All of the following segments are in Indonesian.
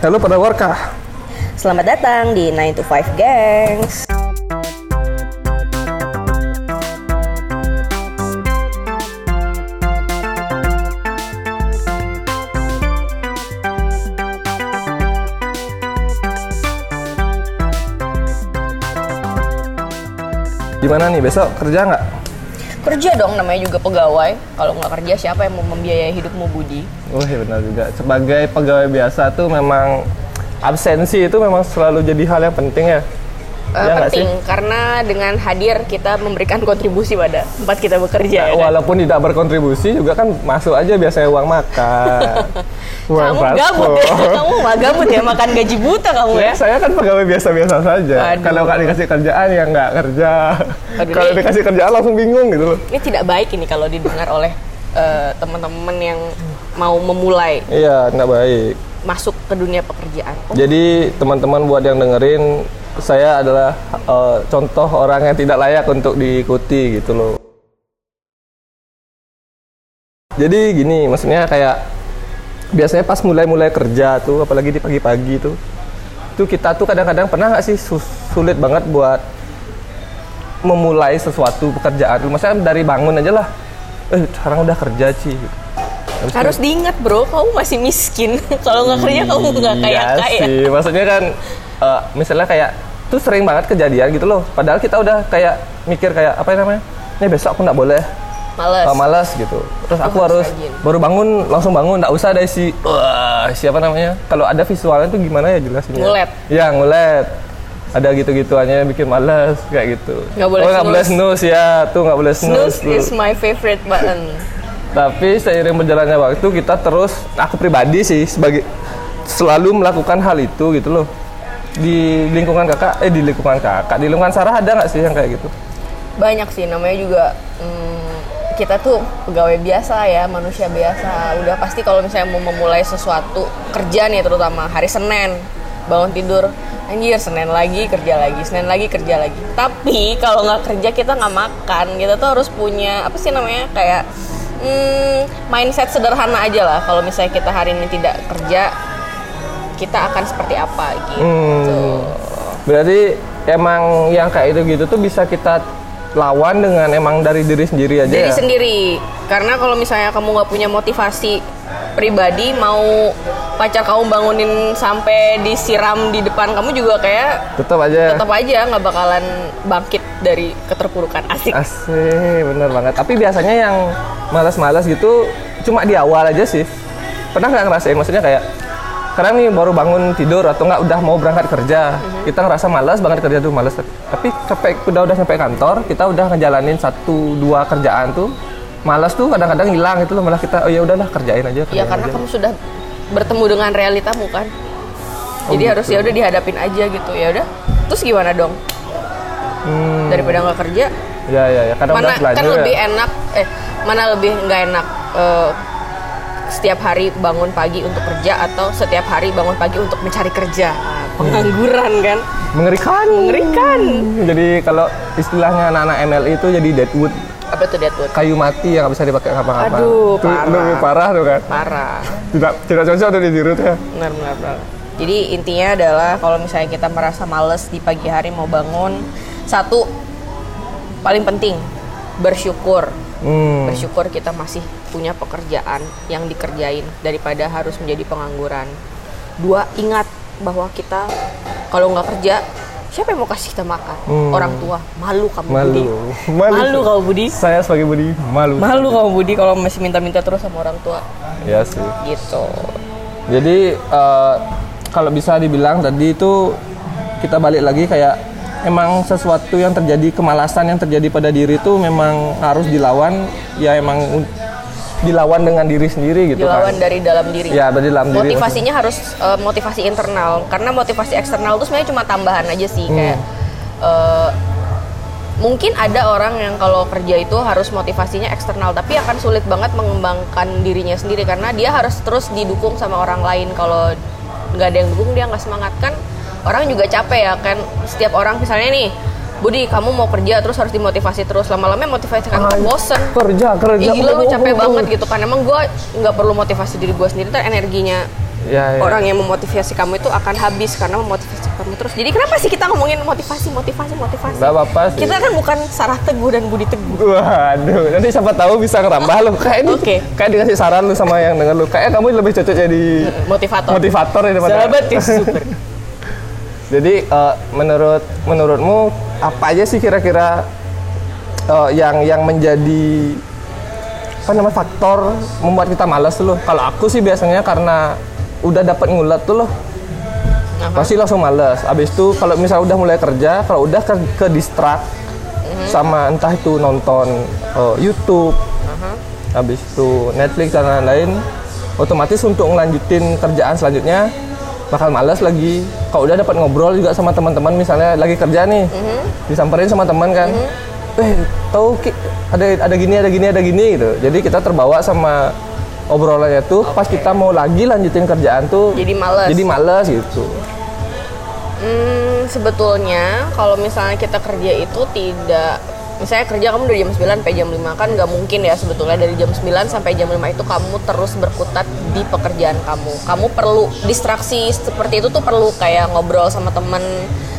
Halo pada warkah. Selamat datang di 9 to 5 Gangs. Gimana nih besok kerja nggak? Kerja dong, namanya juga pegawai. Kalau nggak kerja, siapa yang mau membiayai hidupmu, Budi? Oh iya benar juga. Sebagai pegawai biasa tuh memang absensi itu memang selalu jadi hal yang penting ya. Ya penting, karena dengan hadir kita memberikan kontribusi pada tempat kita bekerja. ya kan? Walaupun tidak berkontribusi juga kan masuk aja biasanya uang makan. uang Kamu gabut ya? Kamu mah gabut ya, makan gaji buta kamu ya? Ya, saya kan pegawai biasa-biasa saja. Aduh. Kalau nggak dikasih kerjaan ya nggak kerja. Kalau dikasih kerjaan langsung bingung gitu loh. Ini tidak baik ini kalau didengar oleh eh, teman-teman yang mau memulai Iya, nggak baik. masuk ke dunia pekerjaan. Oh, Jadi teman-teman buat yang dengerin, saya adalah eh, contoh orang yang tidak layak untuk diikuti gitu loh. Jadi gini, maksudnya kayak biasanya pas mulai-mulai kerja tuh, apalagi di pagi-pagi tuh, tuh kita tuh kadang-kadang pernah nggak sih sulit banget buat memulai sesuatu pekerjaan. Maksudnya dari bangun aja lah, eh sekarang udah kerja sih. Habis Harus diingat bro, kamu masih miskin. kalau nggak kerja kamu nggak kaya Iya kaya. sih, maksudnya kan eh, misalnya kayak tuh sering banget kejadian gitu loh. Padahal kita udah kayak mikir kayak apa namanya? Ini besok aku nggak boleh Males. eh, malas gitu. Terus aku harus harus rajin. baru bangun langsung bangun, nggak usah ada isi wah siapa namanya? Kalau ada visualnya tuh gimana ya jelasinnya? Ngulet. Ya ngulet. Ada gitu-gituannya bikin malas kayak gitu. Nggak boleh oh, nggak boleh snooze. ya, tuh nggak boleh snooze. Snooze tuh. is my favorite button. Tapi seiring berjalannya waktu kita terus aku pribadi sih sebagai selalu melakukan hal itu gitu loh. Di lingkungan kakak, eh di lingkungan kakak, di lingkungan Sarah ada nggak sih yang kayak gitu? Banyak sih namanya juga hmm, kita tuh pegawai biasa ya, manusia biasa. Udah pasti kalau misalnya mau memulai sesuatu kerja nih terutama hari Senin bangun tidur anjir Senin lagi kerja lagi Senin lagi kerja lagi tapi kalau nggak kerja kita nggak makan kita tuh harus punya apa sih namanya kayak hmm, mindset sederhana aja lah kalau misalnya kita hari ini tidak kerja kita akan seperti apa gitu Hmm. Berarti emang yang kayak itu gitu tuh bisa kita lawan dengan emang dari diri sendiri aja diri ya? sendiri karena kalau misalnya kamu nggak punya motivasi pribadi mau pacar kamu bangunin sampai disiram di depan kamu juga kayak Tetap aja. tetap aja nggak bakalan bangkit dari keterpurukan asik Asik, bener banget. Tapi biasanya yang malas-malas gitu cuma di awal aja sih. Pernah nggak ngerasain? Maksudnya kayak sekarang nih baru bangun tidur atau nggak udah mau berangkat kerja, kita ngerasa malas banget kerja tuh malas. Tapi sampai udah udah sampai kantor, kita udah ngejalanin satu dua kerjaan tuh, malas tuh kadang-kadang hilang itu loh malah kita oh ya udahlah kerjain aja. ya kerjain karena aja. kamu sudah bertemu dengan realitamu kan Oh, jadi harus gitu. ya udah dihadapin aja gitu ya udah terus gimana dong Hmm, daripada nggak kerja ya ya ya kadang mana udah belajar kan ya. lebih enak eh mana lebih nggak enak eh, setiap hari bangun pagi untuk kerja atau setiap hari bangun pagi untuk mencari kerja Nah, pengangguran kan mengerikan. mengerikan Jadi kalau istilahnya anak-anak MLI itu jadi deadwood apa tuh Deadwood kayu mati yang nggak bisa dipakai apa-apa. Aduh, Tuh, parah. lebih parah tuh kan. parah Tidak tidak cocok tuh di Dirut ya. benar benar benar jadi intinya adalah kalau misalnya kita merasa males di pagi hari mau bangun satu paling penting bersyukur Hmm. bersyukur kita masih punya pekerjaan yang dikerjain daripada harus menjadi pengangguran. Dua, ingat bahwa kita kalau nggak kerja, siapa yang mau kasih kita makan? Hmm. Orang tua. Malu kamu Malu. Budi. Malu. Malu kamu Budi. Saya sebagai Budi malu. Malu kamu Budi kalau masih minta-minta terus sama orang tua. Ya sih. Gitu. Jadi eh, kalau bisa dibilang tadi itu kita balik lagi kayak emang sesuatu yang terjadi kemalasan yang terjadi pada diri itu memang harus dilawan ya emang dilawan dengan diri sendiri gitu Dilawan kan. dari dalam diri. Ya, dari dalam diri. Motivasinya harus eh, motivasi internal karena motivasi eksternal itu sebenarnya cuma tambahan aja sih Hmm. kayak eh, mungkin ada orang yang kalau kerja itu harus motivasinya eksternal tapi akan sulit banget mengembangkan dirinya sendiri karena dia harus terus didukung sama orang lain kalau nggak ada yang dukung dia nggak semangat kan orang juga capek ya kan setiap orang misalnya nih Budi kamu mau kerja terus harus dimotivasi terus lama-lama motivasi kan Ah, bosen Kerja, kerja. Ih, gila lu capek banget gitu kan emang gue nggak perlu motivasi diri gue sendiri ntar energinya Ya, ya. orang yang memotivasi kamu itu akan habis karena memotivasi kamu terus. Jadi kenapa sih kita ngomongin motivasi, motivasi, motivasi? Gak apa-apa sih. Kita kan bukan Sarah Teguh dan Budi Teguh. Waduh, nanti siapa tahu bisa ngerambah lu. Kayak ini, Oke. kayak dikasih saran lu sama yang denger lu. Kayak kamu lebih cocok jadi Motivator. motivator ya daripada. Sahabat tips super. Jadi eh, menurut menurutmu apa aja sih kira-kira eh, yang yang menjadi apa namanya faktor membuat kita malas tuh loh? Kalau aku sih biasanya karena udah dapat ngulat tuh loh, Apa? pasti langsung malas. Abis itu kalau misalnya udah mulai kerja, kalau udah ke, ke distract sama entah itu nonton eh, YouTube, habis itu Netflix dan lain-lain, otomatis untuk ngelanjutin kerjaan selanjutnya bakal males lagi. Kalau udah dapat ngobrol juga sama teman-teman misalnya lagi kerja nih, disamperin sama teman kan, eh tahu ada ada gini ada gini ada gini gitu. Jadi kita terbawa sama obrolannya tuh pas kita mau lagi lanjutin kerjaan tuh Jadi males. jadi males gitu. Hmm, sebetulnya kalau misalnya kita kerja itu tidak misalnya kerja kamu dari jam 9 sampai jam 5 kan nggak mungkin ya sebetulnya dari jam 9 sampai jam 5 itu kamu terus berkutat di pekerjaan kamu. Kamu perlu distraksi seperti itu tuh perlu kayak ngobrol sama temen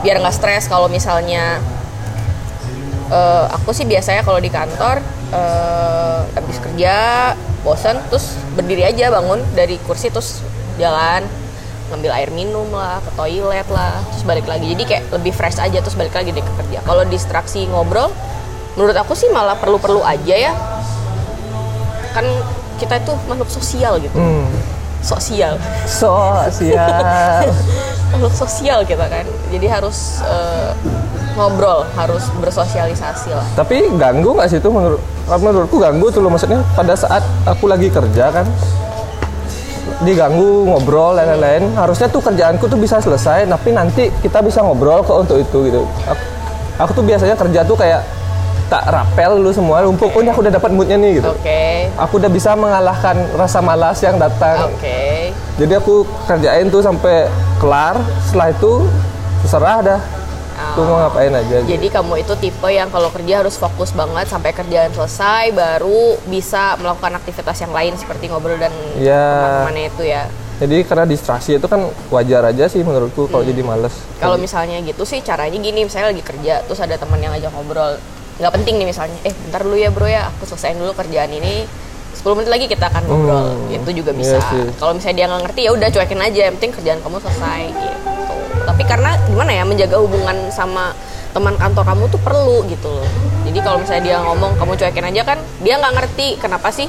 biar nggak stres. Kalau misalnya eh, aku sih biasanya kalau di kantor eh, habis kerja bosan terus berdiri aja bangun dari kursi terus jalan ngambil air minum lah ke toilet lah terus balik lagi. Jadi kayak lebih fresh aja terus balik lagi deh ke kerja. Kalau distraksi ngobrol menurut aku sih malah perlu-perlu aja ya. Kan kita itu makhluk sosial gitu. Hmm. sosial. Sosial. makhluk sosial kita kan. Jadi harus eh, ngobrol harus bersosialisasi lah. Tapi ganggu nggak sih itu menurut menurutku ganggu tuh loh. Maksudnya pada saat aku lagi kerja kan diganggu ngobrol lain-lain. Harusnya tuh kerjaanku tuh bisa selesai tapi nanti kita bisa ngobrol kok untuk itu gitu. Aku, aku tuh biasanya kerja tuh kayak tak rapel dulu semua lumpuk oh ini aku udah dapat moodnya nih gitu oke aku udah bisa mengalahkan rasa malas yang datang oke jadi aku kerjain tuh sampai kelar setelah itu terserah dah aku mau ngapain aja gitu. Jadi kamu itu tipe yang kalau kerja harus fokus banget sampai kerjaan selesai baru bisa melakukan aktivitas yang lain seperti ngobrol dan Ya. teman-temannya itu ya. Jadi karena distraksi itu kan wajar aja sih menurutku kalau jadi males. Kalau misalnya gitu sih caranya gini, misalnya lagi kerja terus ada teman yang ngajak ngobrol. Nggak penting nih misalnya, eh bentar dulu ya bro ya, aku selesaiin dulu kerjaan ini. 10 menit lagi kita akan ngobrol. Hmm, Itu juga iya bisa. sih. Kalau misalnya dia nggak ngerti ya udah cuekin aja, yang penting kerjaan kamu selesai gitu. Tapi karena gimana ya menjaga hubungan sama teman kantor kamu tuh perlu gitu loh. Jadi kalau misalnya dia ngomong kamu cuekin aja kan, dia nggak ngerti kenapa sih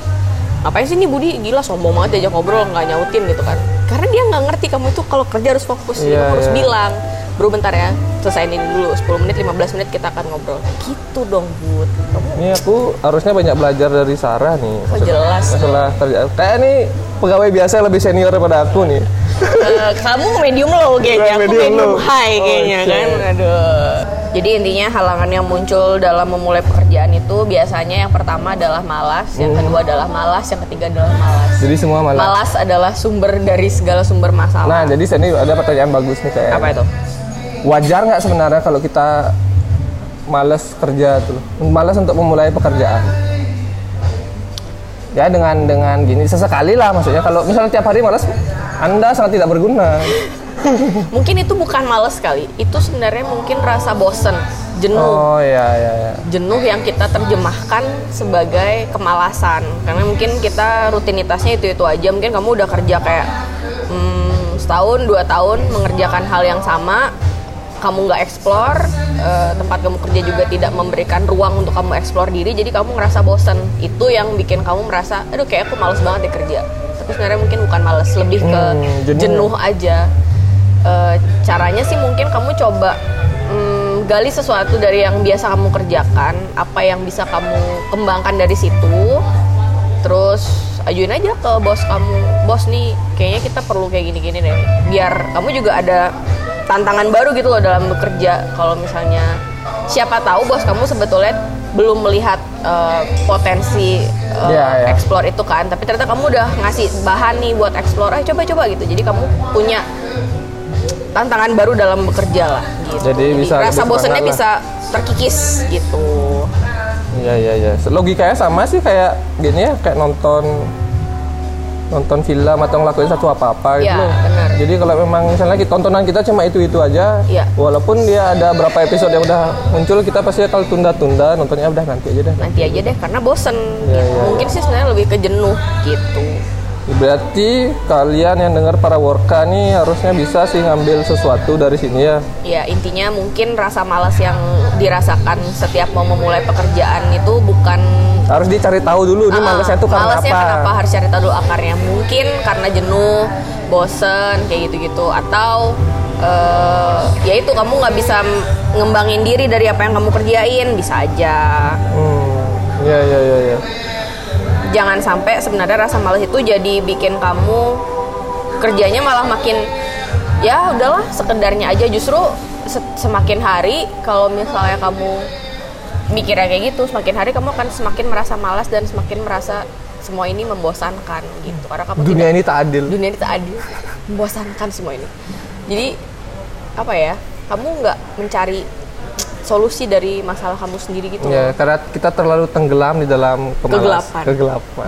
ngapain sih nih Budi gila sombong banget diajak ngobrol nggak nyautin gitu kan karena dia nggak ngerti kamu itu kalau kerja harus fokus Iya, kamu harus iya. bilang bro bentar ya selesaiin ini dulu 10 menit 15 menit kita akan ngobrol gitu dong Bud kamu Ini aku harusnya banyak belajar dari Sarah nih. Oh, jelas. Masalah kerjaan. Kayak nih pegawai biasa lebih senior daripada aku nih. Eh, kamu medium low kayaknya, aku Medium medium high kayaknya Oke. kan. Aduh. Jadi intinya halangan yang muncul dalam memulai pekerjaan itu biasanya yang pertama adalah malas, yang Hmm. kedua adalah malas, yang ketiga adalah malas. Jadi semua malah. Malas adalah sumber dari segala sumber Nah, masalah. jadi sini ada pertanyaan bagus nih kayak. Apa itu? Wajar nggak sebenarnya kalau kita males kerja tuh, males untuk memulai pekerjaan? Ya dengan dengan gini sesekali lah maksudnya kalau misalnya tiap hari malas, anda sangat tidak berguna. Mungkin itu bukan malas kali, itu sebenarnya mungkin rasa bosen, jenuh. Oh ya ya ya. jenuh yang kita terjemahkan sebagai kemalasan karena mungkin kita rutinitasnya itu itu aja mungkin kamu udah kerja kayak hmm, setahun dua tahun mengerjakan hal yang sama kamu nggak explore eh, tempat kamu kerja juga tidak memberikan ruang untuk kamu explore diri jadi kamu ngerasa bosen. Itu yang bikin kamu merasa aduh kayak aku males banget deh kerja. Tapi sebenarnya mungkin bukan males lebih ke Hmm, jenuh. jenuh aja. Eh, caranya sih mungkin kamu coba mm, gali sesuatu dari yang biasa kamu kerjakan apa yang bisa kamu kembangkan dari situ terus ajuin aja ke bos kamu bos nih kayaknya kita perlu kayak gini-gini deh. Biar kamu juga ada tantangan baru gitu loh dalam bekerja kalau misalnya siapa tahu bos kamu sebetulnya belum melihat eh, potensi eh, Iya, iya. explore itu kan tapi ternyata kamu udah ngasih bahan nih buat explore ayo coba-coba gitu jadi kamu punya tantangan baru dalam bekerja lah gitu. Jadi bisa rasa bosannya bisa terkikis gitu Iya iya iya. Logikanya sama sih kayak gini ya, kayak nonton nonton film atau ngelakuin satu apa-apa gitu Iya, benar. Jadi kalau memang misalnya kita- tontonan kita cuma itu-itu aja, Iya. walaupun dia ada berapa episode yang udah muncul, kita pasti kalau tunda-tunda nontonnya udah nanti aja deh. nanti aja deh karena bosen Iya, gitu. iya, mungkin sih sebenarnya lebih ke jenuh gitu Berarti kalian yang dengar para worka nih harusnya bisa sih ngambil sesuatu dari sini ya. ya intinya mungkin rasa malas yang dirasakan setiap mau memulai pekerjaan itu bukan Harus dicari tahu dulu nih Ah, malesnya tuh karena malesnya apa. kenapa harus cari tahu dulu akarnya mungkin karena jenuh bosen kayak gitu-gitu atau eh, ya itu kamu nggak bisa ngembangin diri dari apa yang kamu kerjain bisa aja Hmm, ya ya ya ya. Jangan sampai sebenarnya rasa malas itu jadi bikin kamu kerjanya malah makin ya udahlah sekedarnya aja. Justru se- semakin hari kalau misalnya kamu mikirnya kayak gitu semakin hari kamu akan semakin merasa malas dan semakin merasa semua ini membosankan gitu. Karena kamu Dunia tidak ini tak adil. dunia ini tak adil. Membosankan semua ini. Jadi apa ya kamu nggak mencari solusi dari masalah kamu sendiri gitu Ya, karena kita terlalu tenggelam di dalam kemalas, Kegelapan. kegelapan.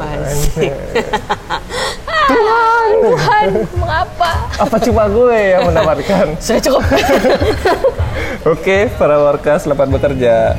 Tuhan, Tuhan, mengapa? Apa cuma gue yang mendapatkan? Sudah cukup. Oke, para warga selamat bekerja.